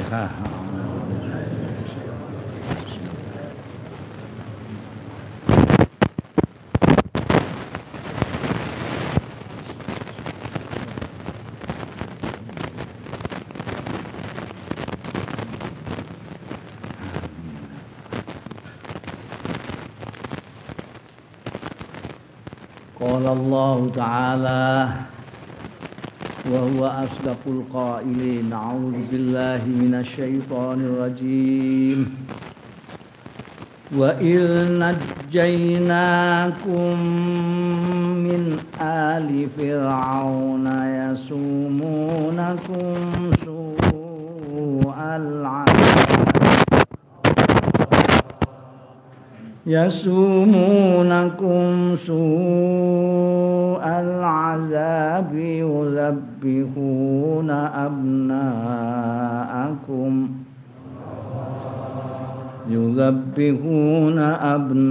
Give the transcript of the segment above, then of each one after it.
Al-Fatihah. قال الله تعالى وهو أصدق القائلين أعوذ بالله من الشيطان الرجيم. وإذ نجيناكم من آل فرعون يسومونكم سوء العذاب. يسومونكم سوء العذاب يذبحون أبناءكم يذبحون أبناءكم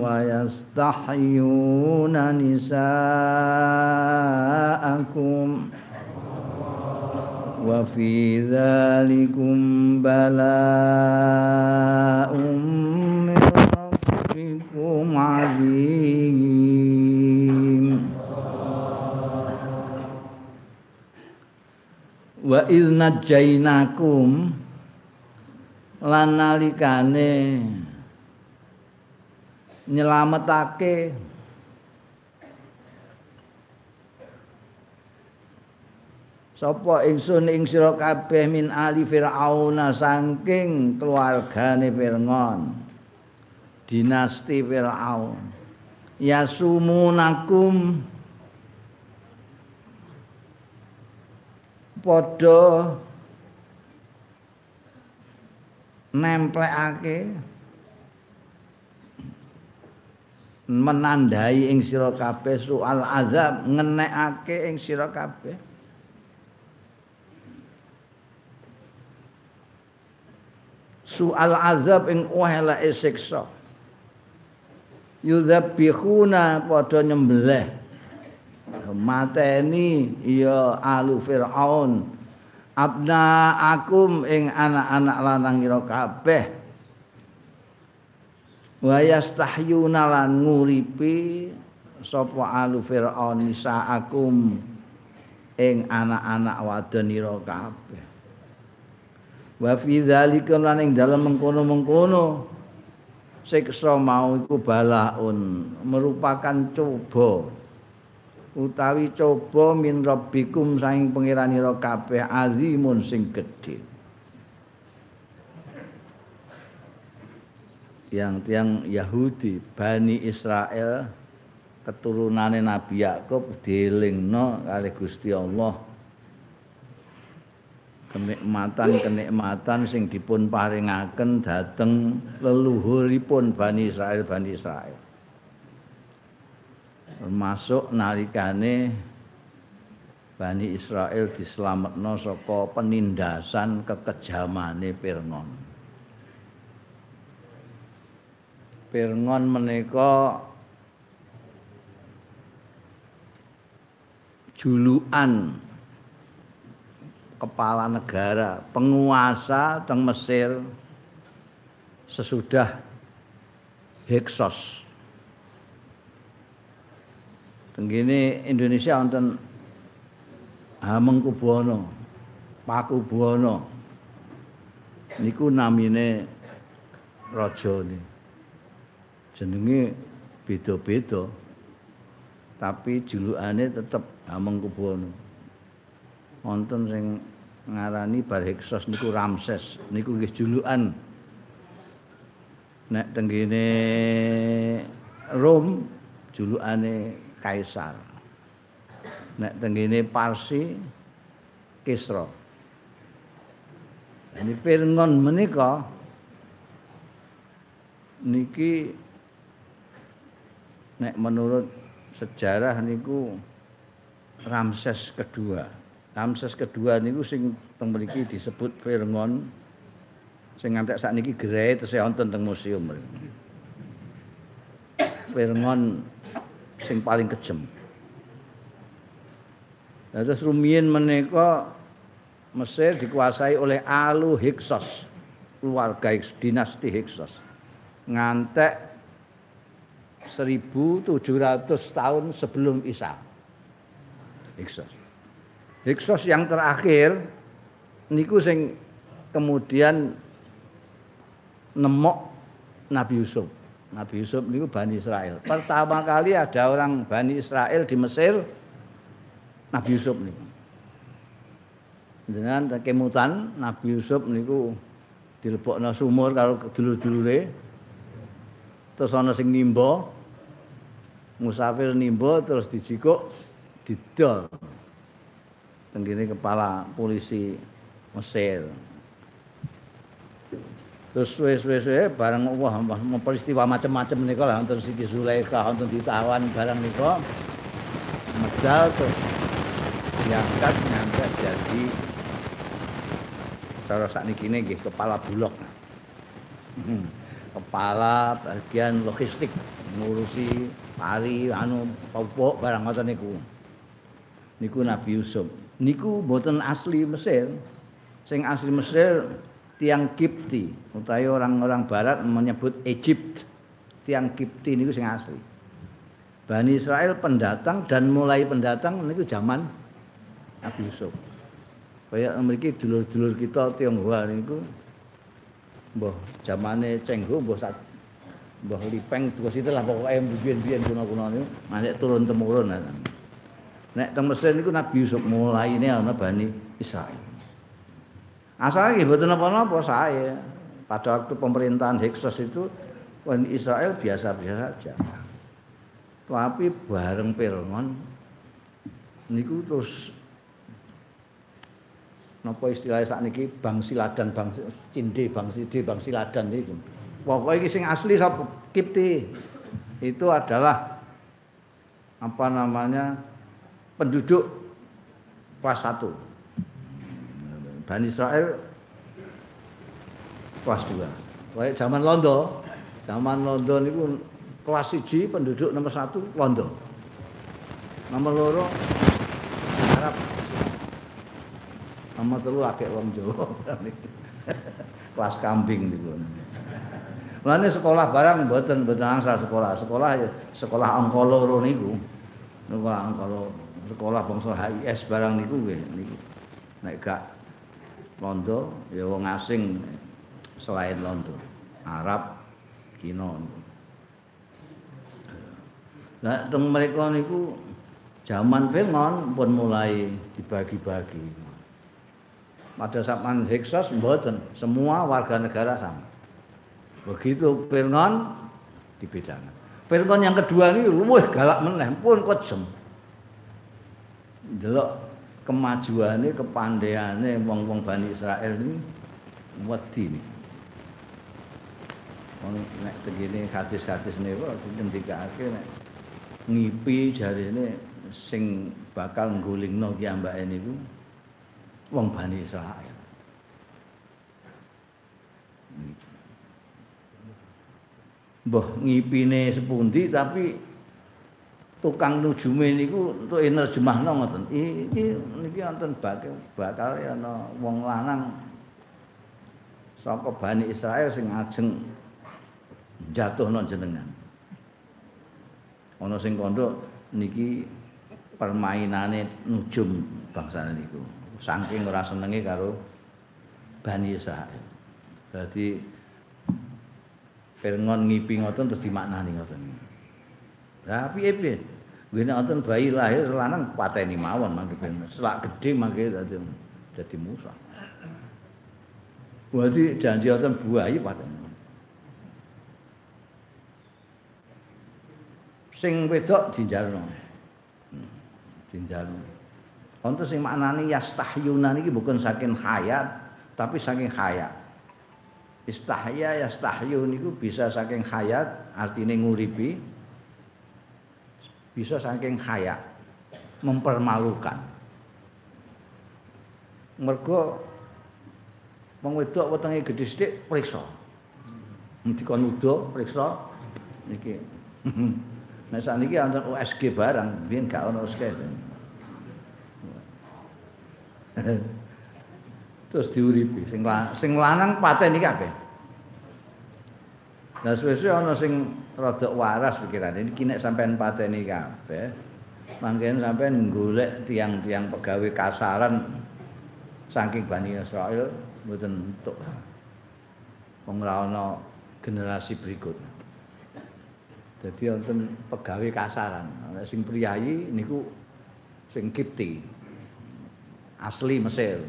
ويستحيون نساءكم wa fi dhalikum bala'um min rabbikum azim. Wa idz najainakum lan nalikane nyelametake sapa ingsun ing sira kabeh min ali fir'auna saking keluargane Fir'aun? Dinasti Fir'aun. Yasumunakum padha nemplekake menandai ing sira kabeh soal azab ngenekake ing sira kabeh soal azab ing eleke siksa. Yudzabihuna padha nyembelih. Mateni ya alu fir'aun. Abna akum ing anak-anak lanang ira kabeh. Wa yastahyuna lan nguripi sapa alu fir'aun nisaakum ing anak-anak wadon ira kabeh wa fi dzalika lan ing dalem mengkono-mengkono. Siksa mau iku balaun merupakan coba. Utawi coba min rabbikum saing pangeranira kabeh azimun sing gedhe. Tiang-tiang Yahudi Bani Israel keturunane Nabi Yakub dielingno kali Gusti Allah kenikmatan-kenikmatan sing dipun paringaken dhateng leluhuripun Bani Israel Bani Israel termasuk nalikane Bani Israel dislametno saka penindasan kekejamane Fir'aun. Fir'aun menika julukan kepala negara, penguasa teng Mesir sesudah Heksos Tenggene Indonesia wonten Hamengkubuwana, Pakubuwana. Niku namine raja ni. Jenenge beda-beda. Tapi julukane tetep Hamengkubuwana. Wonten sing ngarani Barheksos niku Ramses. Niku nggih julukan. Nek tenggene Rom julukane kaisar. Nek tenggene Parsi Kisra. Ini Pirngon menika niki nek menurut sejarah niku Ramses kedua. Ramses kedua niku sing teng mriki disebut Pirngon sing ngantek sakniki gerai terus wonten teng museum. Pirngon sing paling kejem. Nah, terus rumiyin menika Mesir dikuasai oleh Alu Hyksos, keluarga dinasti Hyksos. Ngantek 1700 tahun sebelum Isa. Hyksos. Hyksos yang terakhir niku sing kemudian nemok Nabi Yusuf. Nabi Yusuf niku Bani Israel. Pertama kali ada orang Bani Israel di Mesir Nabi Yusuf niku. Dengan kemutan Nabi Yusuf niku dilebokno sumur karo dulur-dulure. Terus ana sing nimba musafir nimba terus dijikuk didol. Tenggene kepala polisi Mesir. Terus suwe-suwe bareng wah peristiwa macam-macam nika lah wonten Siti Zulaikha wonten ditawan barang nika medal terus diangkat nyampe jadi cara sakniki nggih kepala bulog. Hmm. Kepala bagian logistik ngurusi pari anu pupuk barang ngoten niku. Niku Nabi Yusuf. Niku mboten asli Mesir. Sing asli Mesir tiang Kipti. Utawi orang-orang barat menyebut Egypt. Tiang Kipti niku sing asli. Bani Israel pendatang dan mulai pendatang niku zaman Nabi Yusuf. Kaya mriki dulur-dulur kita Tionghoa niku mbah zamane Cengho mbah sak mbah Lipeng terus itu lah pokoknya biyen-biyen kuno-kuno niku. Manek turun temurun nek teng Mesir niku Nabi Yusuf mulai ini ana Bani Israel Asalnya nggih mboten napa-napa saya. Pada waktu pemerintahan Heksos itu Bani Israel biasa-biasa saja. Tapi bareng Pirngon niku terus napa istilahnya saat niki bang siladan bang cinde bang side bang siladan niku. Pokoknya sing asli sapa Kipti itu adalah apa namanya penduduk kelas satu Bani Israel kelas 2. Kayak zaman Londo, zaman Londo niku kelas 1 penduduk nomor 1 Londo. Nomor loro Arab. Nomor telu akeh wong Jawa. kelas kambing niku. Mulane sekolah barang mboten mboten angsal sekolah. Sekolah ya sekolah angka loro niku. Sekolah angka sekolah bangsa HIS barang niku nggih niku. Nek gak Londo ya wong asing selain Londo. Arab, Cina. Nah, teng mereka niku zaman Firman pun mulai dibagi-bagi. Pada zaman Heksos mboten, semua warga negara sama. Begitu Firman dibedakan. Firman yang kedua ini luwih galak meneh, pun kejem. Delok kemajuane kepandaiane wong-wong Bani Israel ini wedi. Wong nek begini hadis-hadis niku ngendikake nek ngipi jarine sing bakal nggulingno ki ambake niku wong Bani Israel. Mbah ngipine sepundi tapi tukang nujume niku untuk nerjemahno ngoten. Iki niki wonten bakal ana wong lanang saka Bani Israel sing ajeng jatuhno jenengan. Ana sing kandha niki permainane nujum bangsa niku. Saking ora senenge karo Bani Israil. Dadi Pirngon ngipi ngoten terus dimaknani ngoten. Lah piye-piye? Ngene wonten bayi lahir lanang pateni mawon mangke ben selak gedhe mangke dadi dadi Musa. Berarti janji wonten buayi pateni. Sing wedok dinjalno. Hmm, dinjalno. Wonten sing maknani yastahyuna niki bukan saking hayat tapi saking hayat. Istahya yastahyu niku bisa saking hayat artinya nguripi bisa saking hayat mempermalukan. Mergo wong wedok wetenge gedhe sithik priksa. Dikon udo priksa niki. Nek saniki wonten USG barang, biyen gak ono USG. terus diuripi sing sing lanang pateni kabeh Nah suwe-suwe ana sing rada waras pikirane iki nek sampean pateni kabeh mangken sampean golek tiang-tiang pegawai kasaran saking Bani Israel mboten entuk wong generasi berikut. Jadi wonten pegawai kasaran. Nek sing priyayi niku sing Kipti. Asli Mesir.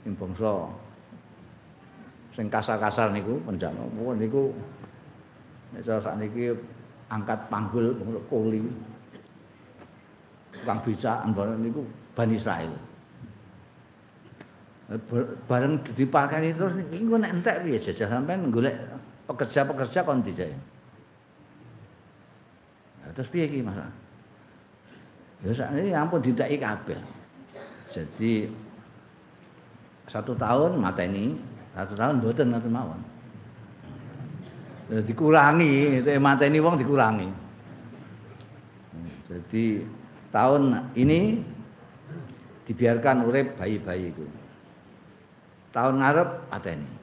sing bangsa sing kasar-kasar niku penjama niku nek sakniki angkat panggul kuli. Kang bisa niku Bani Israel bareng dipakani terus niku nek entek piye jajah sampean golek pekerja-pekerja kon dijaya terus piye iki Mas? Ya sakniki ampun didaki kabeh. Jadi satu tahun mata ini satu tahun buatan ngoten mawon dikurangi. Itu mata ini wong dikurangi. Jadi tahun ini dibiarkan urip bayi-bayi itu. Tahun ngarep mata ini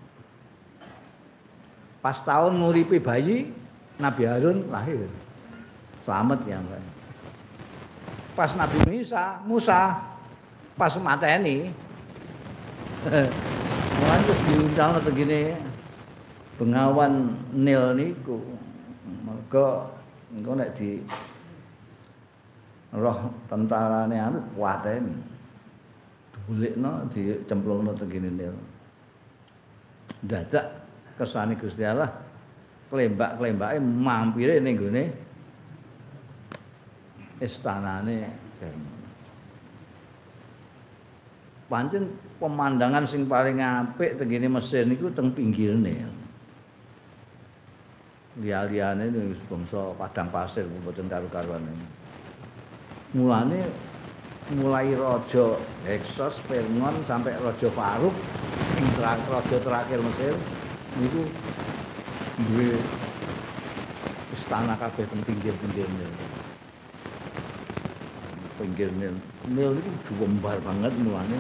pas tahun nguripi bayi Nabi Harun lahir. Selamat ya mbak. Pas Nabi Musa Musa pas Mulane terus diundang atau gini Bengawan Nil niku. Mergo engko nek di roh tentarane anu kuateni. Dulikno dicemplungno teng kene Nil. Dadak kesane Gusti Allah klembak-klembake mampire ning gone istanane pancen pemandangan sing paling apik teng kene niku teng pinggir Nil. Liya-liyane wis bangsa padang pasir mboten karo-karuan. Mulane mulai raja Heksos Permon sampai raja Faruk sing raja terakhir Mesir niku duwe istana kabeh teng pinggir-pinggir Nil. Pinggir Nil. Nil itu jumbar banget mulane.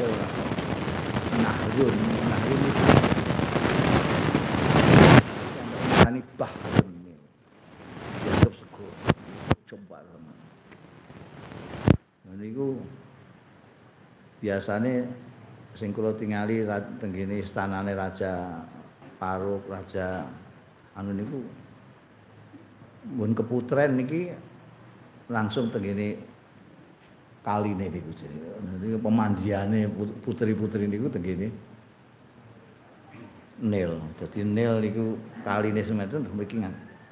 Nil ora. Nahrun, Nahrun itu. Ngarane Bahrun Nil. Dianggap sego. Jumbar banget. Nah niku biasane sing kula tingali teng kene istanane Raja Paruk, Raja anu niku mun keputren niki langsung tengene kaline niku jenenge. Niku pemandiane putri-putri niku tengene Nil. Dadi Nil niku kaline semeten mriki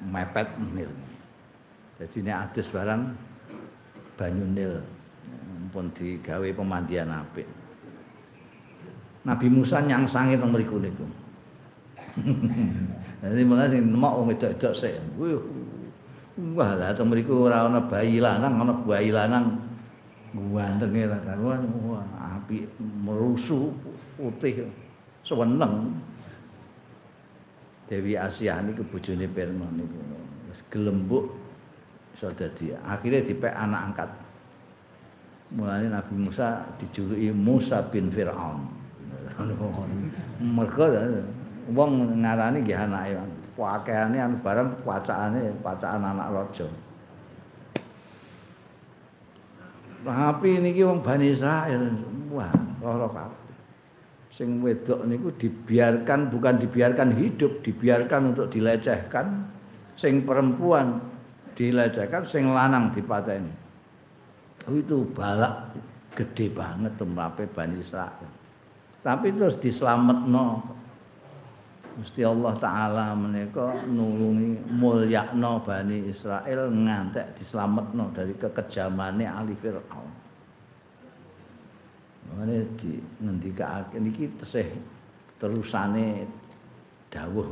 mepet Nil. Dadi nek ades barang banyu Nil pun digawe pemandian apik. Nabi Musa nyangsange teng mriku niku. Jadi mulai sing nemok wong wedok-wedok sik. Wah, lah to mriku ora ana bayi lanang, ana bayi lanang gantenge ra karuan. Wah, apik merusu putih seweneng. Dewi Asia niku bojone Firman niku. Wis gelembuk iso dadi. Akhire dipek anak angkat mulai Nabi Musa dijuluki Musa bin Fir'aun. mereka ya, wong ngarani nggih anake pakaiannya anu barang pacaannya pacaan anak rojo Tapi niki wong Bani Israel wah loro kabeh. Sing wedok niku dibiarkan bukan dibiarkan hidup, dibiarkan untuk dilecehkan. Sing perempuan dilecehkan, sing lanang dipateni. Oh, itu balak gede banget tumrape Bani Israil. Tapi terus dislametno Gusti Allah taala menika nulungi mulyakno Bani Israel ngantek dislametno dari kekejamane ahli Firaun. Mane di ngendikake niki tesih terusane dawuh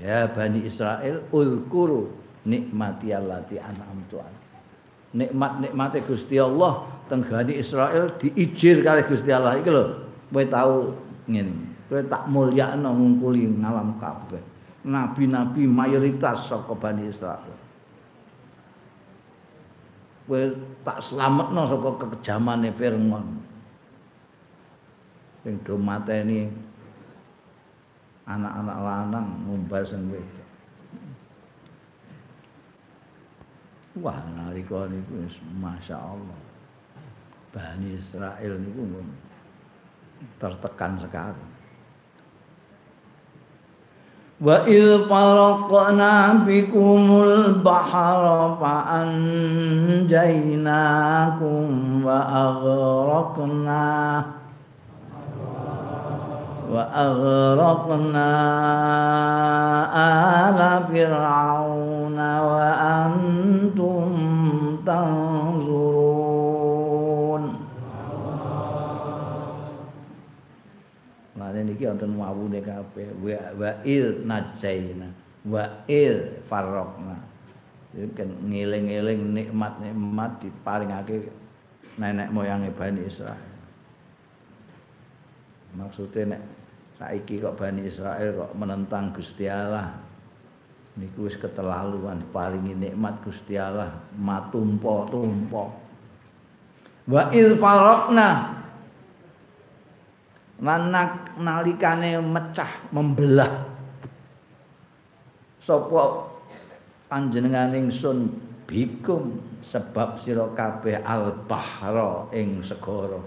ya Bani Israel ulkuru nikmati allati an'amtu Nikmat-nikmate Gusti Allah teng Bani Israel diijir kali Gusti Allah. Iki lho. Kowe tau ngene. Kowe tak mulyakno ngungkuli ngalam kabeh. Nabi-nabi mayoritas saka Bani Israil kowe tak slametno saka kekejamane Firaun. Sing do mateni anak-anak lanang ngumbal sing wedok wah nalika niku masyaallah. Bani Israel niku tertekan sekali. Wa il faraqna bikumul bahra fa anjaynakum wa aghraqna wa aghraqna ala fir'auna wa antum tanzurun niki wonten wawune kabeh wa il najaina wa il farrokna kan ngeling-eling nikmat-nikmat diparingake nenek moyange Bani Israel. Maksudnya nek saiki kok Bani Israel kok menentang Gusti Allah. Niku wis keterlaluan paringi nikmat Gusti Allah matumpo-tumpo. Wa il farokna. Lan nalikane mecah membelah. Sapa panjenengan ingsun bikum sebab sira kabeh al-bahra ing segara.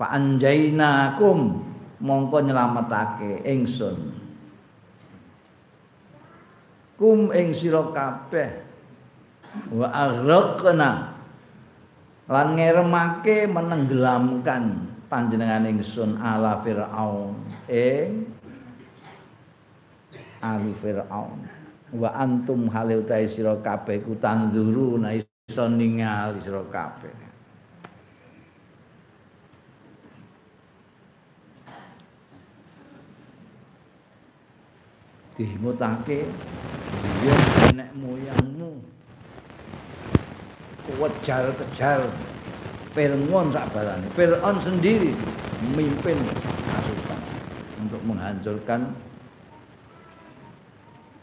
Fa anjainakum mongko nyelametake ingsun kum ing sira kabeh. Wa aghraqna. Lan ngeremake menenggelamkan panjenengan ingsun ala fir'aun. Ing ali fir'aun. Wa antum hale utahe sira kabeh ku tanzuru na iso ningali sira kabeh dimutake yen nek moyangmu kejar-kejar Fir'aun sak balane. Fir'aun sendiri memimpin pasukan untuk menghancurkan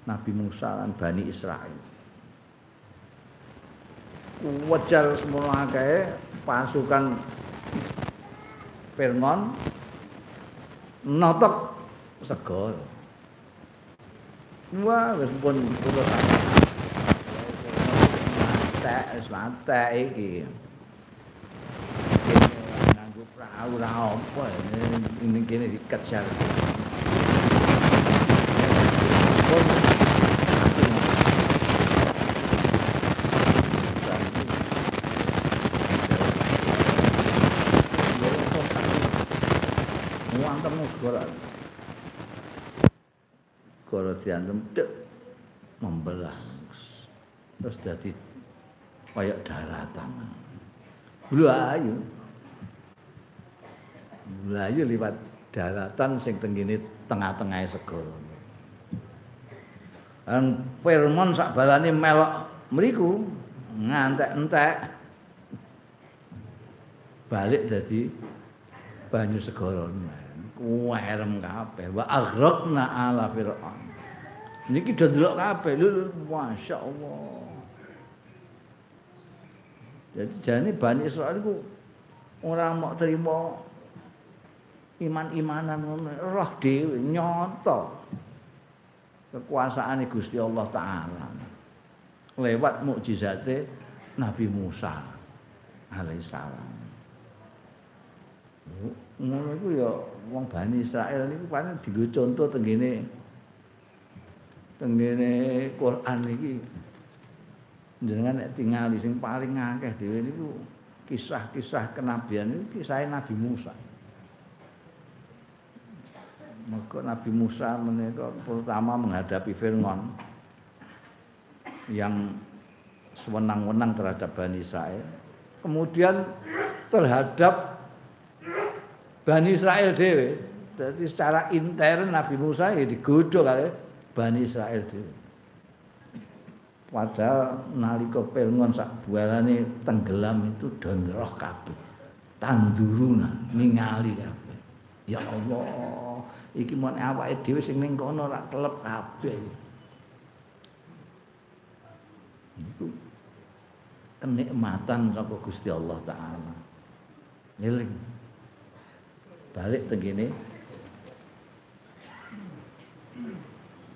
Nabi Musa dan Bani Israel. Wajar semua akeh pasukan Fir'aun notok segor. quá quỳnh của tôi tệ xả tệ kìa nàng của rau rau không phải nên cái này thì cắt xa rồi Hãy subscribe cho kênh Ghiền Mì Gõ Để không bỏ lỡ những video hấp dẫn Negara diantem membelah. Terus jadi kayak daratan. Bulu ayu. mlayu liwat daratan sing tenggene tengah-tengah segara. Lan Firmon sak balane melok mriku ngantek-entek balik dadi banyu segara kuwerem kabeh. Wa aghraqna ala fir'aun. Niki do delok kabeh. Lho masyaallah. Jadi jane Bani Israil iku ora mau terima iman-imanan roh dhewe nyata kekuasaan Gusti Allah taala. Lewat mukjizate Nabi Musa alaihissalam. Ngono iku ya wong Bani Israel niku paling digo contoh tengene tengene Quran iki. Jenengan nek tingali sing paling akeh dhewe niku kisah-kisah kenabian itu kisah Nabi Musa. Maka Nabi Musa menika pertama menghadapi Fir'aun yang sewenang-wenang terhadap Bani Israel. Kemudian terhadap Bani Israel dewe. Jadi secara intern Nabi Musa ya digodok kali Bani Israel dewe. Padahal nalika pelngon sak bualane tenggelam itu dondroh kabeh. Tanduruna ningali kabeh. Ya Allah, iki mon awake dhewe sing ning kono ora kelep kabeh. Kenikmatan saka Gusti Allah taala. Eling. Balik kene.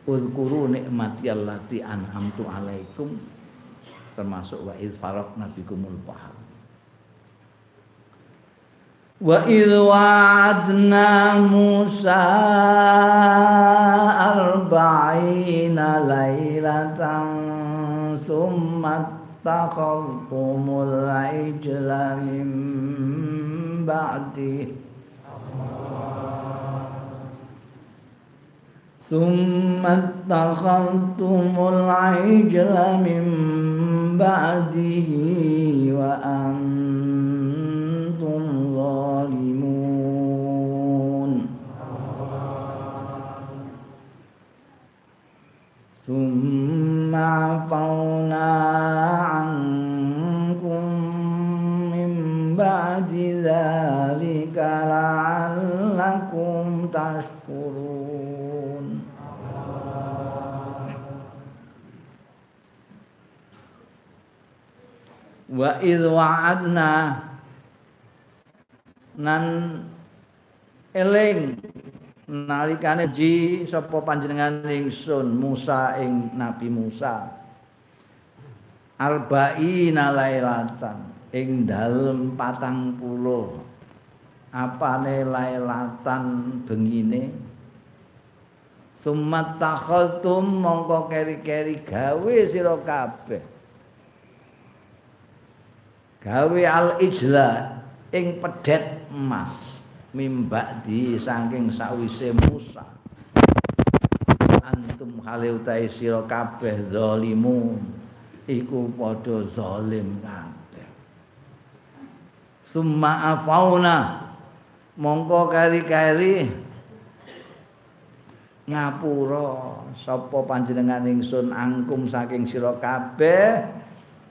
Ulkuru nikmati allati an'amtu alaikum termasuk wa id faraqna bikumul bahar. Wa id wa'adna Musa arba'ina lailatan summa takhawtumul ijla min ba'di ثم اتخذتم العجل من بعده وأنتم ظالمون. ثم عفونا عنكم من بعد ذلك لعلكم تشكرون. Wa idh wa'adna. Nan eling nalikane ji sapa panjenengan ingsun Musa ing Nabi Musa. Arba'ina lailatan ing dalem patang puluh. Apane lailatan bengine? Sumat takhaltum mongko keri-keri gawe sira kabeh gawe al ijla ing pedet emas mimbak di saking sawise Musa. Antum hale utahe sira kabeh zalimun iku padha zalim kabeh. Summa afauna mongko kari-kari ngapura sapa panjenengan ingsun angkum saking sira kabeh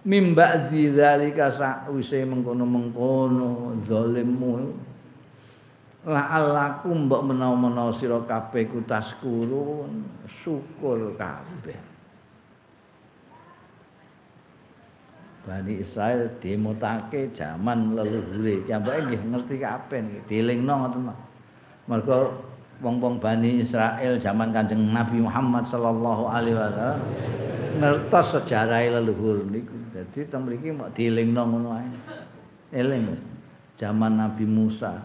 mimba dzalika sakwise mengkono-mengkono zalimmu. La alakum mbok menawa-menawa sira kabeh ku taskurun syukur kabeh. Bani Israel dimutake zaman leluhure. Jambake nggih ngerti kabeh niki dilingno ngoten mergo wong-wong Bani Israel zaman Kanjeng Nabi Muhammad sallallahu alaihi wasallam ngertos sejarah leluhur niku Jadi teng mriki mok dielingno ngono ae. Eling. Zaman Nabi Musa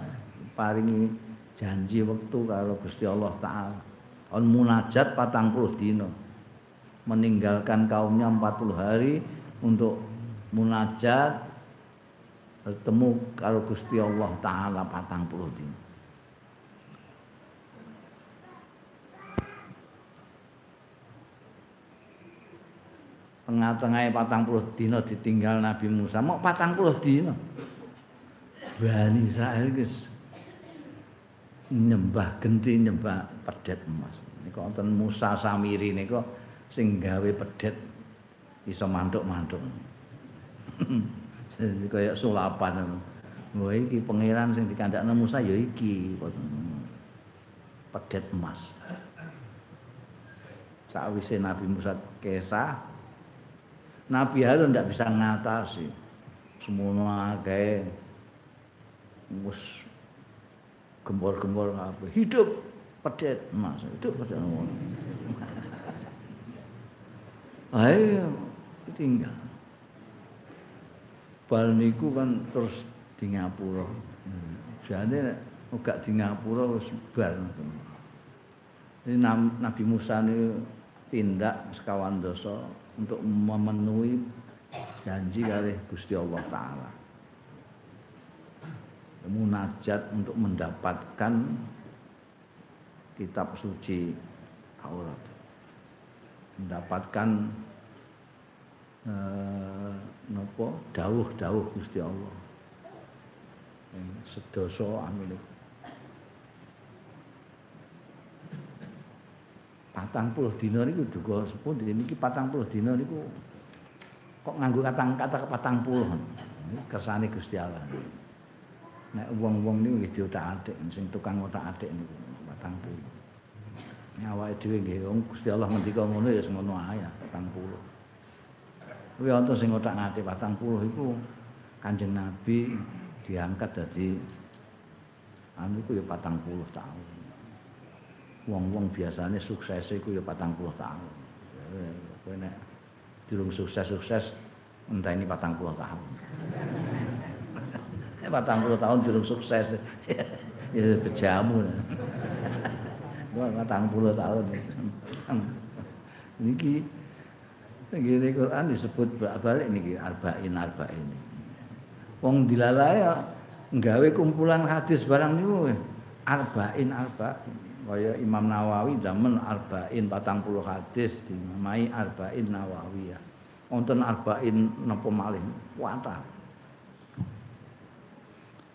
paringi janji wektu karo Gusti Allah taala. On munajat patang puluh dino. Meninggalkan kaumnya 40 hari untuk munajat bertemu karo Gusti Allah taala patang puluh tengah-tengahnya patang puluh ditinggal Nabi Musa, Mok 40 dina. Bani Israil wis nyembah genti, nyembah pedet emas. Nika wonten Musa Samiri nika sing gawe pedet, iso mantuk-mantuk. Jadi kayak sulapan. Wah iki pangeran sing dikandaknya Musa, ya iki. Pedet emas. Sakwise Nabi Musa kesah, Nabi Harun tidak bisa ngatasi. Semua kayak mus gembor-gembor apa hidup pedet mas. Hidup pedet ayo tinggal bal niku kan terus di ngapura. Jane uga di ngapura wis. Ini Nabi Musa ini tindak sekawan dosa untuk memenuhi janji kali Gusti Allah Ta'ala. Munajat untuk mendapatkan kitab suci Taurat. Mendapatkan eh, nopo dawuh-dawuh Gusti Allah. Sedoso amin. Patang puluh dino niku juga sepundi? Niki patang puluh dino niku kok nganggo kata kata patang puluh? Kersane Gusti Allah. Nek wong-wong niku nggih diotak-atik sing tukang otak-atik niku patang puluh. Awake dhewe nggih wong Gusti Allah ngendika ngono ya semono ae patang puluh. Kuwi wonten sing otak-atik patang puluh iku Kanjeng Nabi diangkat dadi anu iku ya patang puluh tahun wong-wong biasanya sukses iku ya 40 tahun. Kowe nek durung sukses-sukses enteni 40 tahun. 40 tahun durung sukses. ya bejamu. 40 tahun. Niki Niki Quran disebut balik niki arba'in arba'in. Wong dilalaya nggawe kumpulan hadis barang niku arba'in arba'in. Kaya Imam Nawawi zaman arba'in patang puluh hadis dinamai arba'in Nawawi ya. Wonten arba'in napa malih? Kuwata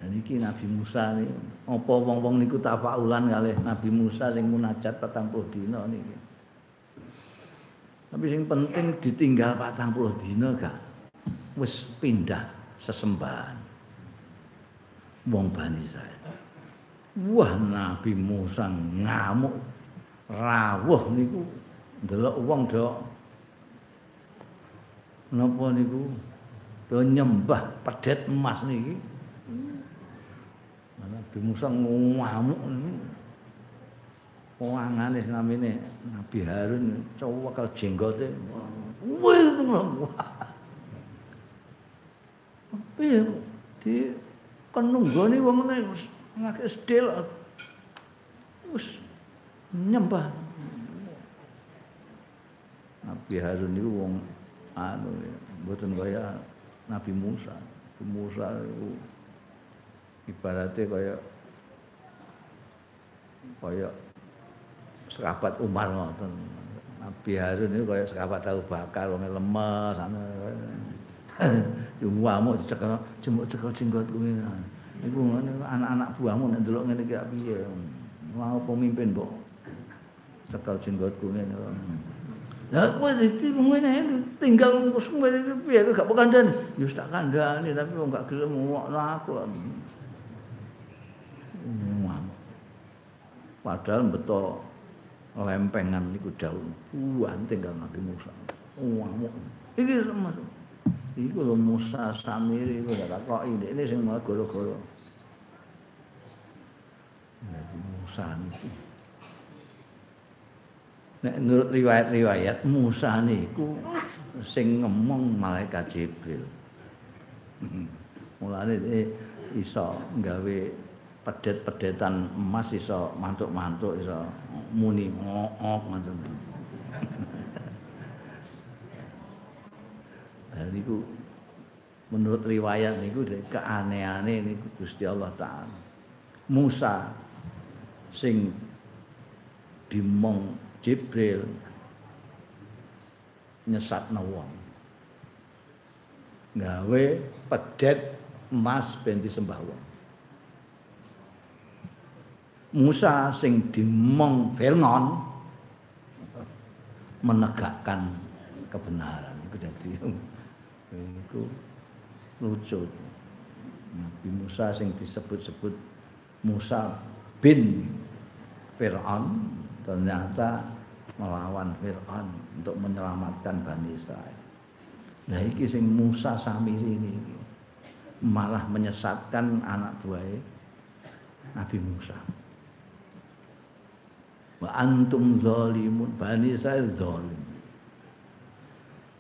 dan iki Nabi Musa ini apa wong-wong niku tafaulan kalih Nabi Musa sing munajat patang puluh dina niki. Tapi sing penting ditinggal patang puluh dina gak wis pindah sesembahan. Wong Bani Israil Wah Nabi Musa ngamuk. Rawuh niku ndelok wong do napa niku? Do nyembah pedet emas niki. Nabi Musa ngamuk wangane namine Nabi Harun cowok kal jenggote. Wah. Piye di kenunggone wong ngene ngake sedil wis nyembah. Nabi Harun itu wong anu mboten kaya Nabi Musa. Nabi Musa itu ibaratnya kaya kaya sekabat Umar ngoten. Nabi Harun itu kaya sekabat tahu bakar wong lemes ana Cuma mau dicekel, cuma cekel jenggot kuwi. Iku anak-anak buahmu nek ndelok ngene iki piye? Mau pemimpin kok. Cekal jenggotku ngene. Lah kowe iki ngene tinggal wis ngene piye gak kandhani? Ya wis tak kandhani tapi wong gak gelem ngokno aku. Padahal betul lempengan niku daun buan tinggal Nabi Musa. Ngamuk. Iki termasuk Iku lho Musa Samiri iku gak takoki ini sing malah goro-goro. Nabi Musa niku. Nek menurut riwayat-riwayat Musa niku sing ngomong malaikat Jibril. Mulane iso nggawe pedet-pedetan emas iso mantuk-mantuk iso muni ngok ngoten. Dan niku menurut riwayat niku keanehannya niku Gusti Allah taala. Musa sing dimong Jibril nyesatna wong. Gawe pedet emas ben disembah wong. Musa sing dimong Fir'aun menegakkan kebenaran iku dadi Iku lucu. Nabi Musa sing disebut-sebut Musa bin Fir'aun ternyata melawan Fir'aun untuk menyelamatkan Bani Israel. Nah iki sing Musa Samiri ini malah menyesatkan anak buahnya Nabi Musa. Wa antum zalimun Bani Israel zalim.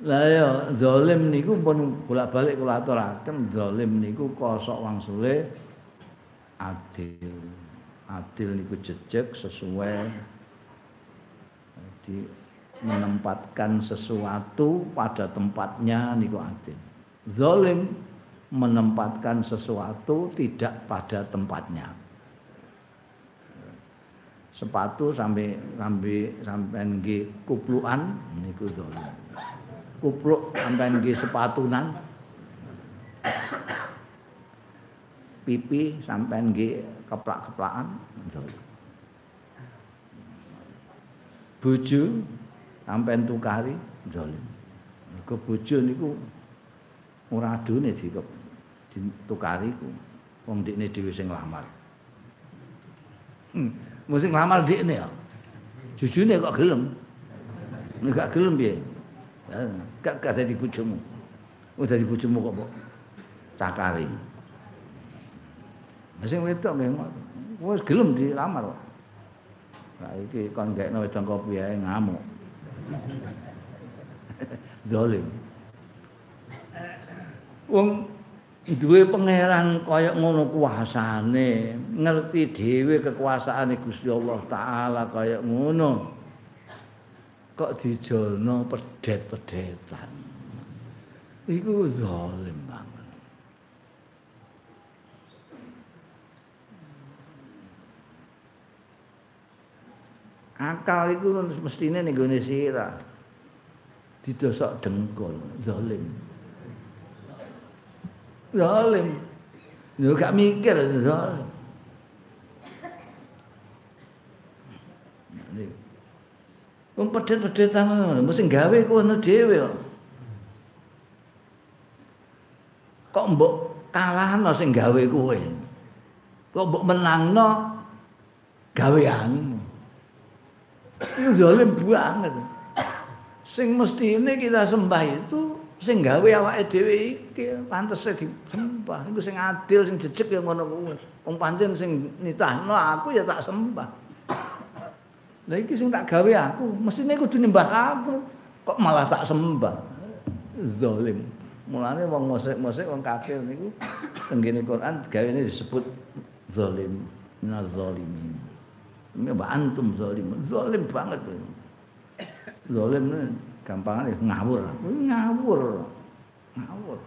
Lah ya zalim niku pun bolak-balik kula aturaken zalim niku kosok wangsule adil. Adil niku jejeg sesuai di menempatkan sesuatu pada tempatnya niku adil. Zalim menempatkan sesuatu tidak pada tempatnya. Sepatu sampai sampai sampai nggih kuplukan niku zalim. Kupluk sampean nggih sepatunan. Pipi sampean nggih keplak-keplakan. Bojo sampean tukari zalim mergo bojo niku ora adune ditukari ku. Wong dikne dhewe sing nglamar. Hmm. mesti nglamar dikne ya. Jujune kok gelem. Nek gak gelem piye gak gak dadi bojomu. Oh dadi bojomu kok mbok cakari. Sing wedok memang wis gelem dilamar kok. Lah iki kon gekno wedang kopi ae ngamuk. Zalim. Wong duwe pangeran kaya ngono kuasane, ngerti dhewe kekuasaane Gusti Allah taala kaya ngono. Kok dijolno pedet-pedetan. Iku zalim banget. Akal itu mestine ning gone sira. Didosok dengkul, zalim. Zalim. Yo gak mikir zalim. Wong pedet-pedetan ngono, mesti gawe kono dhewe kok. Kok mbok kalahno sing gawe kowe. Kok mbok menangno gaweanmu. Itu zalim banget. Sing mesti ini kita sembah itu sing gawe awake dhewe iki pantes disembah. Iku sing adil sing jejeg ya ngono kuwi. Wong pancen sing nitahno aku ya tak sembah. Lah iki sing tak gawe aku, mestine kudu nyembah aku. Kok malah tak sembah. Zalim. Mulane wong musik-musik wong kafir niku tenggene Quran gawene disebut zalim, minaz zalimin. Ini mbak antum zalim, zalim banget. Zalim ini gampangane ngawur. Ngawur. Ngawur.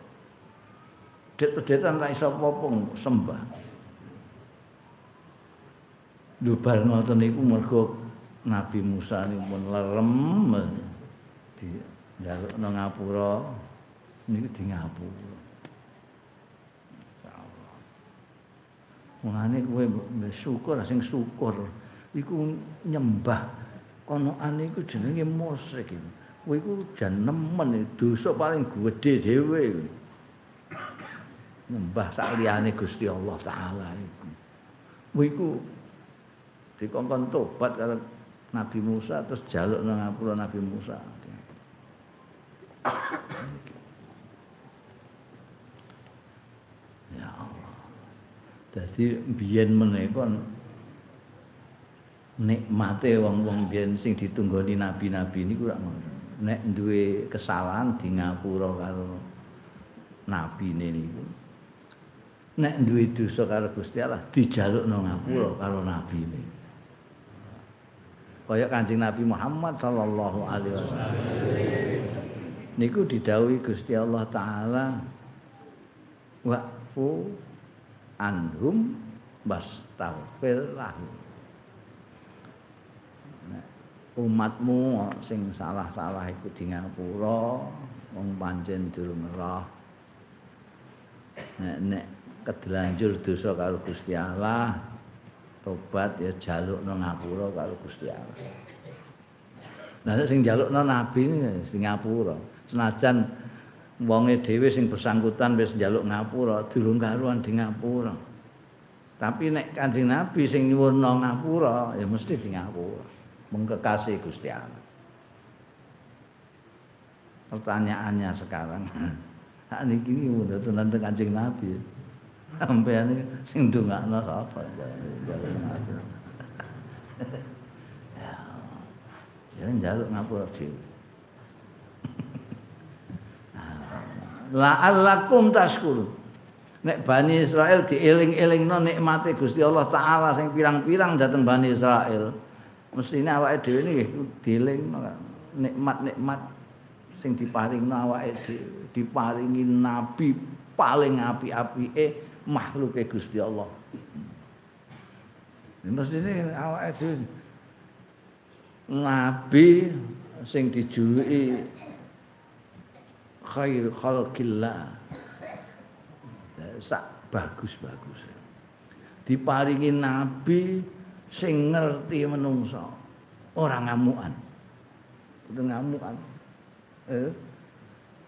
Det-detan ra iso apa sembah. Lho bar ngoten niku mergo Nabi Musa ini pun lerem di jaluk nang ngapura. Ini di ngapura. Insyaallah. Mulane kowe syukur sing syukur iku nyembah. Konoane iku jenenge musyrik kowe iku jan nemen dosa paling gedhe dhewe. Nyembah sak liyane Gusti Allah taala iku. Kowe iku dikongkon tobat karo Nabi Musa terus jaluk nang ngapura Nabi Musa. Ya Allah. Jadi biyen menika nikmate wong-wong biyen sing ditunggoni nabi-nabi niku ora ngono. Nek duwe kesalahan di ngapura karo nabi niku. Nek duwe dosa karo Gusti Allah dijaluk nang ngapura karo nabi niku. Kaya Kanjeng Nabi Muhammad sallallahu alaihi wasallam. Niku didhawuhi Gusti Allah taala wa'fu anhum wastaghfir lahum. umatmu sing salah-salah iku di ngapura wong pancen durung roh nek nek kedelanjur dosa karo Gusti Allah tobat ya jaluk nang ngapura karo Gusti Allah. Nah sing jaluk nang nabi sing ngapura. Senajan wonge dhewe sing bersangkutan wis njaluk ngapura durung karuan di ngapura. Tapi nek Kanjeng Nabi sing nyuwun ngapura ya mesti di ngapura. Mengkekasih Gusti Allah. Pertanyaannya sekarang, hak niki mudah tenan Kanjeng Nabi. Sampean sing ndongakno sapa? Ya ya njaluk ngapura dhewe. La'allakum tashkurun. Nek Bani Israel dieling-elingno nikmate Gusti Allah taala sing pirang-pirang dateng Bani Israel mestine awake dhewe niki dielingno nikmat-nikmat sing diparingno awake dhewe diparingi nabi paling api-apike makhluke Gusti Allah. Mestine awake dhewe nabi sing dijuluki khair khalqillah. Sak bagus-bagus. Diparingi nabi sing ngerti menungso. Ora ngamukan. Itu ngamukan. Eh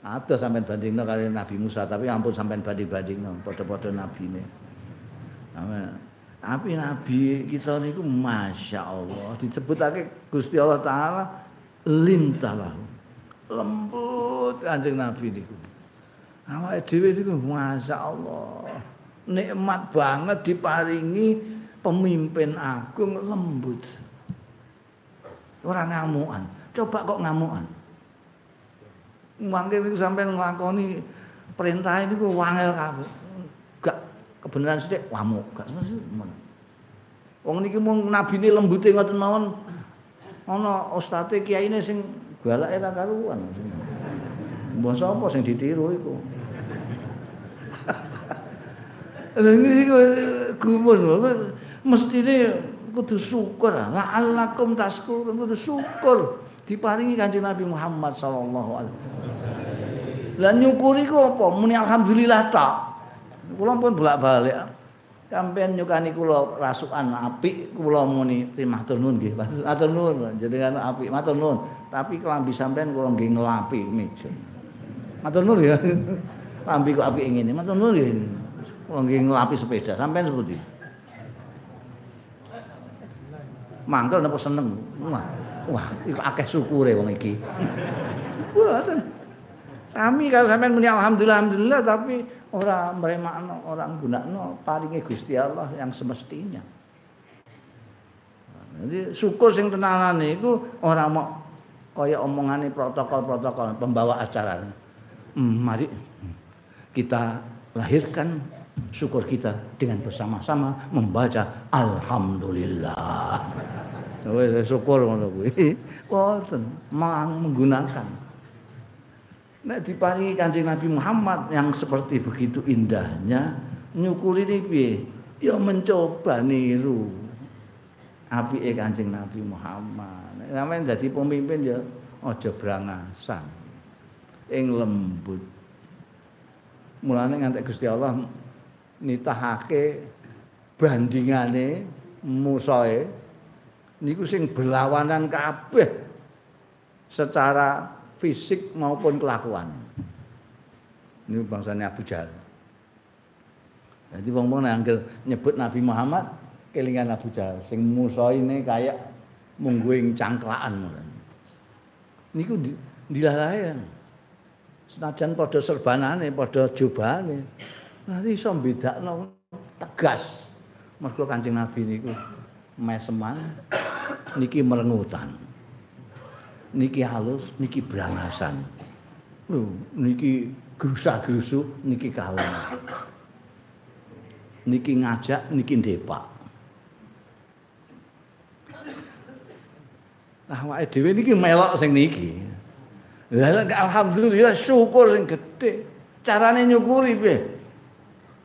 ada sampai bandingno kali Nabi Musa tapi ampun sampai banding-bandingno padha-padha nabine. Tapi nabi kita niku masya Allah disebutake Gusti Allah Taala lintalah lembut kanjeng nabi niku. Awake dhewe niku masyaallah nikmat banget diparingi pemimpin agung lembut. Ora ngamukan. Coba kok ngamukan mangke niku sampean nglakoni perintah ini ku wangel kabeh. Gak kebenaran sithik wamuk gak wong niki mung nabine lembute ngoten mawon ana ustate kiyaine sing galake ra karuan. Mbah sapa sing ditiru iku? Lha iki gumun mestine kudu syukur la'allakum taskurun kudu syukur diparingi Kanjeng Nabi Muhammad sallallahu alaihi wasallam. Lah nyukuri ku apa? Muni alhamdulillah tak. Kula pun bolak-balik Sampeyan nyukani kula rasukan apik kula muni terima nuwun nggih. Matur nuwun jenengan apik matur nuwun. Tapi kelambi sampeyan kula nggih nglapi meja. Matur nuwun ya. Lambi kok apik ngene. Matur nuwun nggih. Kula nggih nglapi sepeda. Sampeyan sepundi? Mangkel napa seneng? Wah, wah iku akeh syukure wong iki. Wah, Kami kalau sampean muni alhamdulillah alhamdulillah tapi ora mremakno ora gunakno paringe Gusti Allah yang semestinya. Jadi syukur sing tenanane iku ora mau kaya omongane protokol-protokol pembawa acara. Hmm, mari kita lahirkan syukur kita dengan bersama-sama membaca alhamdulillah. Wis syukur ngono kuwi. Wonten menggunakan Nek diparingi Kanjeng Nabi Muhammad yang seperti begitu indahnya, nyukuri ini piye? Ya mencoba niru apike Kanjeng Nabi Muhammad. Nek sampeyan dadi pemimpin ya aja brangasan. Ing lembut. Mulane ngantek Gusti Allah nitahake bandingane musae niku sing berlawanan kabeh secara fisik maupun kelakuan. Ini bangsanya Abu Jahal. Jadi wong-wong anggere nyebut Nabi Muhammad kelingan Abu Jahal sing Musa ini kayak mungguing cangklaan. Niku dilalahe. Senajan padha serbanane, padha jubahane. Nanti iso bedakno tegas. Mergo Kanjeng Nabi niku meseman niki merengutan. niki halus, niki brangasan. Lho, niki grusah-grusu, niki kalem. Niki ngajak, niki ndepak. Nah, awake dhewe niki melok sing niki. Lah alhamdulillah syukur sing gedhe. Carane nyukuri piye?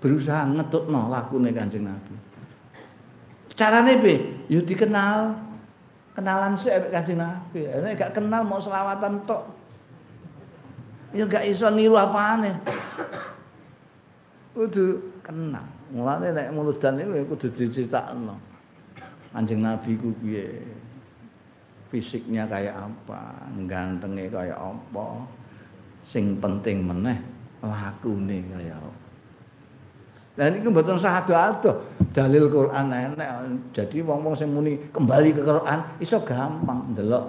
Berusaha ngetutno lakune Kanjeng Nabi. Carane piye? Ya dikenal, kenalan sih ambek Kanjeng Nabi. Nek gak kenal mau selawatan tok. Ya gak iso niru apane. Kudu kenal. Mulane nek muludan iku ya kudu diceritakno. Kanjeng Nabi ku piye? Fisiknya kayak apa, gantengnya kayak apa. Sing penting meneh lakune kayak apa. Lah niku mboten sah ado-ado. Dalil Quran enek. Jadi wong-wong sing muni kembali ke Quran iso gampang ndelok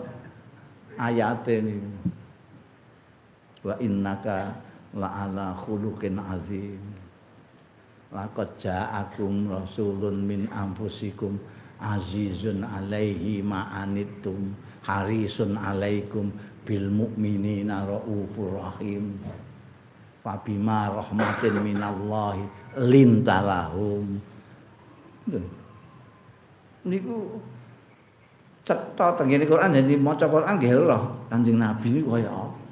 ayate niku. Wa innaka la'ala khuluqin azim. Laqad ja'akum rasulun min anfusikum azizun alaihi ma'anittum harisun alaikum bil mu'minina raufur rahim. Fabima rahmatin minallahi lintalahum. Niku cetha tengene Quran jadi maca Quran nggih lho Kanjeng Nabi niku kaya apa.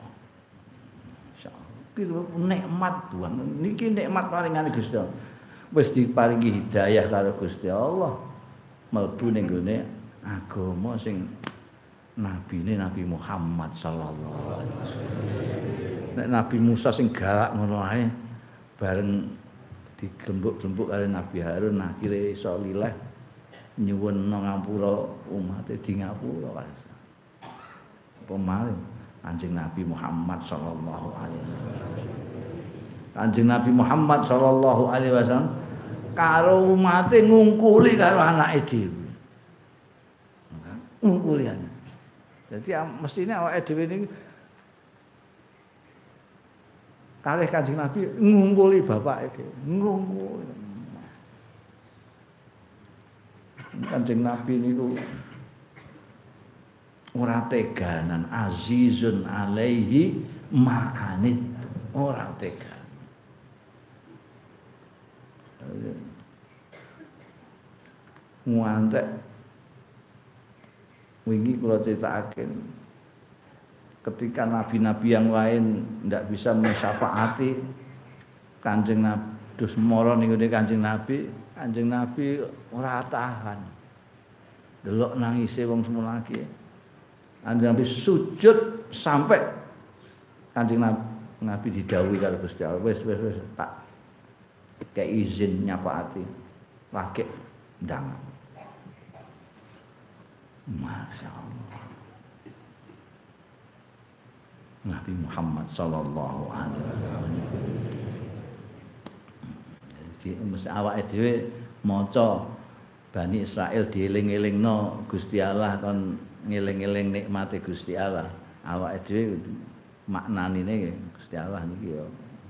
Iki nikmat Tuhan. Niki nikmat paringane Gusti Allah. Wis diparingi hidayah karo Gusti Allah. Mlebu ning gone agama sing nabine Nabi Muhammad sallallahu alaihi wasallam. Nabi Musa sing galak ngono ae bareng digembuk-gembuk karo Nabi Harun akhire iso lileh nyuwun ngapura umate di ngapura kabeh. Pemaling Kanjeng Nabi Muhammad sallallahu alaihi wasallam. Kanjeng Nabi Muhammad sallallahu alaihi wasallam karo umate ngungkuli karo anake dhewe. Ngungkuli aja. Jadi mestinya awake dhewe ini kalih Kanjeng Nabi ngungkuli bapake dhewe, ngungkuli. Kanjeng Nabi niku ora teganan azizun alaihi ma'anid ora tega ngantek wingi kula critakake ketika nabi-nabi yang lain ndak bisa mensyafaati Kanjeng Nabi dus mara ning Kanjeng Nabi, Kanjeng Nabi ora tahan. Delok nangise wong lagi. Kanjeng Nabi sujud sampai Kanjeng Nabi, Nabi didhawuhi karo Gusti Allah, wis wis tak kayak izin nyapaati. Lagi ndang. Masya Allah. Nabi Muhammad sallallahu alaihi wasallam. Jadi mesti awake dhewe maca Bani Israel dieling-elingno Gusti Allah kon ngeling-eling nikmate Gusti Allah. Awake dhewe maknanine Gusti Allah niki ya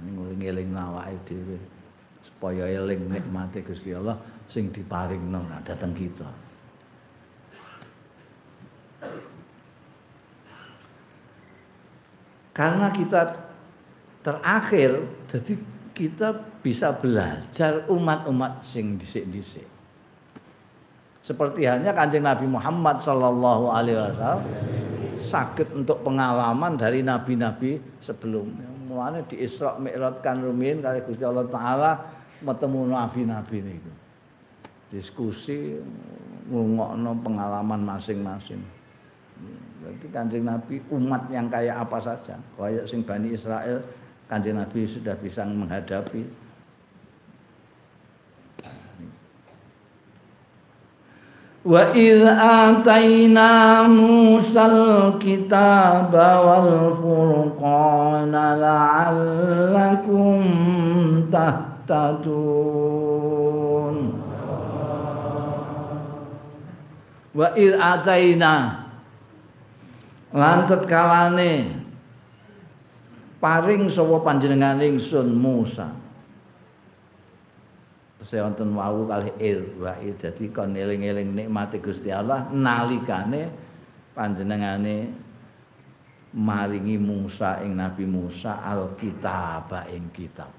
ngeling-eling awake dhewe supaya eling nikmate Gusti Allah sing diparingno dhateng kita. Karena kita terakhir, jadi kita bisa belajar umat-umat sing dhisik-dhisik. Seperti halnya Kanjeng Nabi Muhammad sallallahu alaihi wasallam sakit untuk pengalaman dari nabi-nabi sebelumnya. Mulane di Isra Mi'raj kan rumiyin kali Gusti Allah taala ketemu nabi-nabi niku. Diskusi ngungokno pengalaman masing-masing. Berarti Kanjeng Nabi umat yang kayak apa saja. Kayak sing Bani Israel Kanjeng Nabi sudah bisa menghadapi Wa idh ataina Musal kitaba wal furqana la'allakum tahtadun Wa idh ataina lantet kalane. Paring sapa panjenengan ingsun Musa. Saya wonten wau kalih il wa dadi kon eling-eling nikmate Gusti Allah nalikane panjenengane maringi Musa ing Nabi Musa alkitab ing kitab.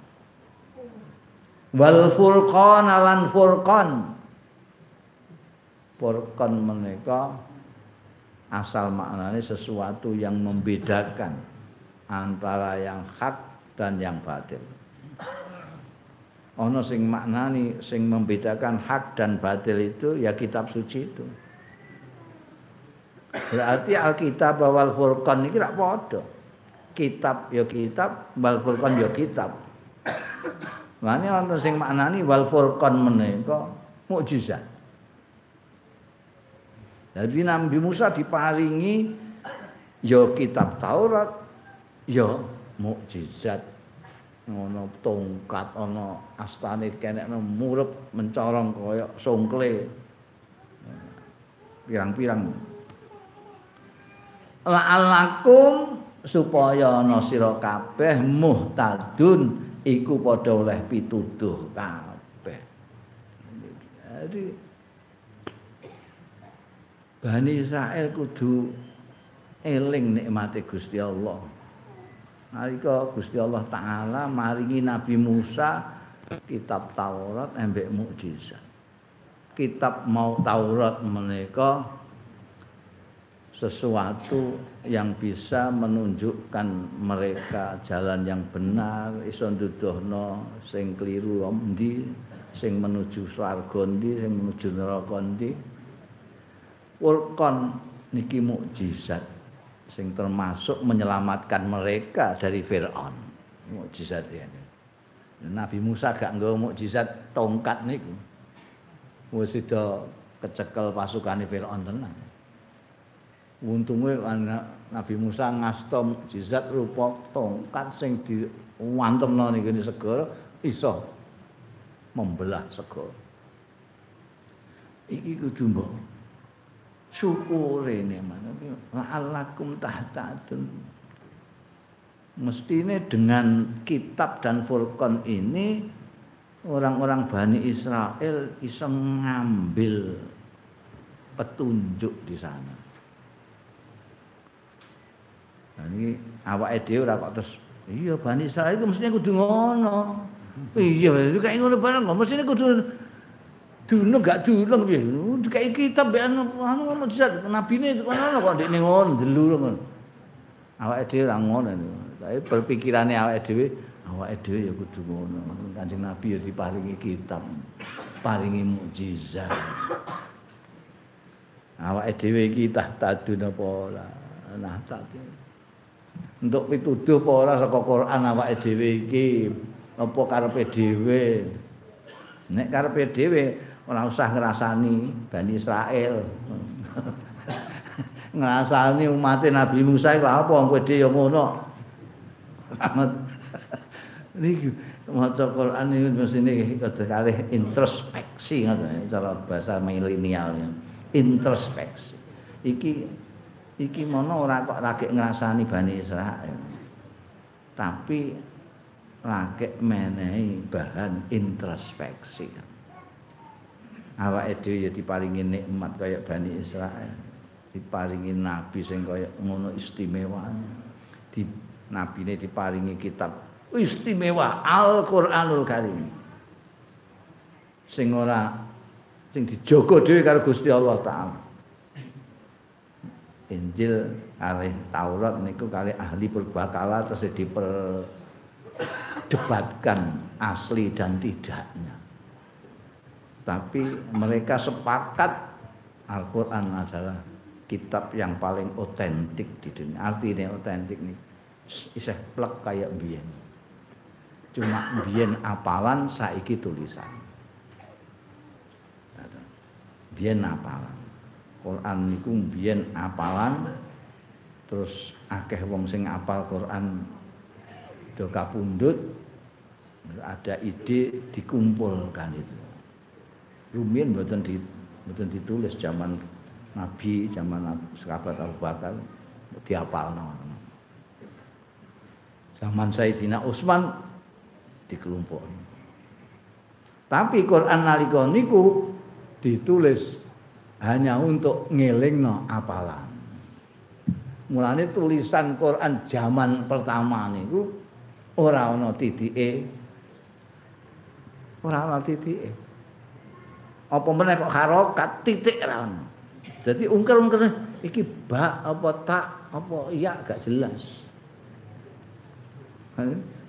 Wal furqan lan furqan. Furqan menika asal maknanya sesuatu yang membedakan antara yang hak dan yang batil. Ono sing maknani sing membedakan hak dan batil itu ya kitab suci itu. Berarti Alkitab wal Furqan ini tidak padha kitab ya kitab wal Furqan ya kitab. Lani wonten sing maknani wal Furqan menika mukjizat Jadi Nabi Musa diparingi ya kitab Taurat ya mukjizat. Ngono tongkat ana astane kenekno murup mencorong kaya songkle. Pirang-pirang. La'allakum supaya ana sira kabeh muhtadun iku padha oleh pituduh kabeh. Jadi Bani Israel kudu eling nikmate Gusti Allah nalika Gusti Allah taala maringi Nabi Musa kitab Taurat embek mukjizat. Kitab mau Taurat menika sesuatu yang bisa menunjukkan mereka jalan yang benar iso nduduhno sing kliru ndi sing menuju swarga ndi sing menuju neraka ndi Furqan. Niki mukjizat sing termasuk menyelamatkan mereka dari Firaun. Mukjizat ya. Nabi Musa gak nggawa mukjizat tongkat niku. Wis kecekel pasukane Firaun tenan untunge Nabi Musa ngasta mukjizat rupa tongkat sing diwantemno kene segara iso membelah segara. Iki kudu mbok syukure mana la'allakum tahtadun. Mestine dengan kitab dan Furqan ini orang-orang Bani Israel iso ngambil petunjuk di sana. Nah ini awake dhewe ora kok terus iya Bani Israil iku mestine kudu ngono. Iya, itu kayak ngono barang kok mestine kudu dulu gak dulu piye. Kayak kitab ben anu anu mujizat nabine kono kok ndekne ngono delu ngono. Awake dhewe ora ngono. Tapi berpikirane awake dhewe awake dhewe ya kudu ngono. Kanjeng Nabi ya diparingi kitab, paringi mukjizat. Awake dhewe iki tahtadun apa ora? Nah, tak untuk pituduh apa ora saka Quran awake dhewe iki apa karepe dhewe nek karepe dhewe ora usah ngrasani Bani Israel. Ngrasani umat Nabi Musa iku apa kowe dhewe ya ngono. Niki maca Quran iki mesine kados kalih introspeksi ngoten cara bahasa milenial introspeksi. Iki iki mono ora kok lagi ngrasani Bani Israel. Tapi lagi menehi bahan introspeksi. Awake dhewe ya diparingi nikmat kaya Bani Israel. Diparingi nabi sing kaya ngono istimewa. Di nabine diparingi kitab istimewa Al-Qur'anul Karim. Sing ora sing dijogo dhewe karo Gusti Allah taala. Injil kali Taurat niku kali ahli berbakala terus diperdebatkan asli dan tidaknya. Tapi mereka sepakat Al-Quran adalah kitab yang paling otentik di dunia. Artinya otentik nih, iseh plek kayak biyen. Cuma biyen apalan saiki tulisan. Biyen apalan. Quran niku mbiyen apalan terus akeh wong sing apal Quran do kapundhut ada ide dikumpulkan itu. Rumiyin mboten di mboten ditulis zaman Nabi, zaman sahabat Abu Bakar diapalno. Zaman Sayyidina Utsman dikelompok. Tapi Quran nalika niku ditulis hanya untuk ngelingno apalan. Mulane tulisan Quran zaman pertama niku ora ana titike. Ora ana titike. Apa meneh kok harokat titik ora ana. Jadi ungker-ungker iki ba apa tak apa iya gak jelas.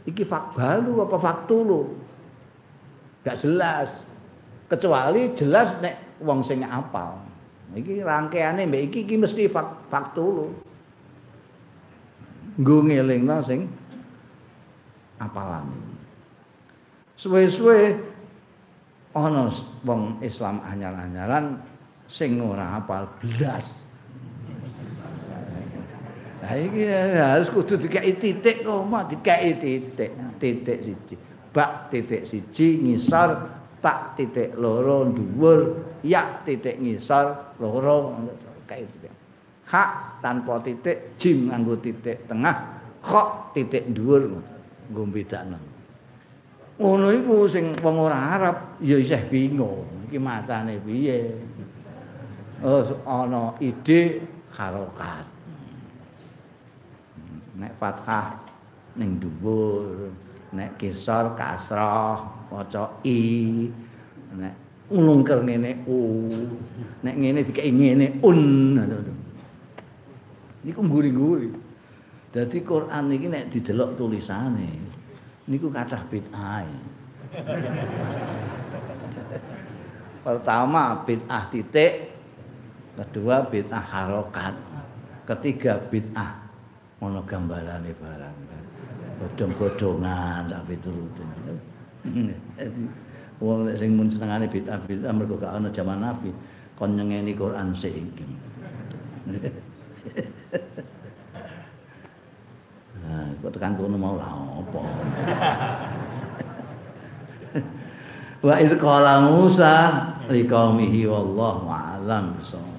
Iki fakbalu apa faktulu. Gak jelas. Kecuali jelas nek wong sing apal. Iki rangkeane mbek iki iki mesti faktul. Nggo ngelingno sing apalan. Suwe-suwe ana wong Islam anyar-anyaran sing ora apal blas. Lah iki harus kudu dikai titik kok, mak dikai titik, titik siji. Bak titik siji ngisor. Tak titik loro dhuwur. Ya titik ngisor loro. Kayak gitu hak tanpa titik jim nganggo titik tengah. Kok titik dhuwur. Nggo bedakno ngono iku sing wong ora Arab ya isih bingung. Iki macane piye? Oh ana ide harokat nek fathah ning dhuwur nek kisor kasrah maca i nek ngungker ngene u nek ngene dikek ngene un. Niku mburi-mburi dadi Quran iki nek didelok tulisane niku kathah bid'ah. Pertama bid'ah titik. Kedua bid'ah harokat. Ketiga bid'ah ono gambarane barang. Bodong-bodongan sak piturute wong sing mun senengane bid'ah bid'ah mergo gak ana jaman Nabi kon nyengeni Quran sik iki Kok tekan kono mau lah apa. Wa idh qala Musa liqaumihi wallahu a'lam bissawab.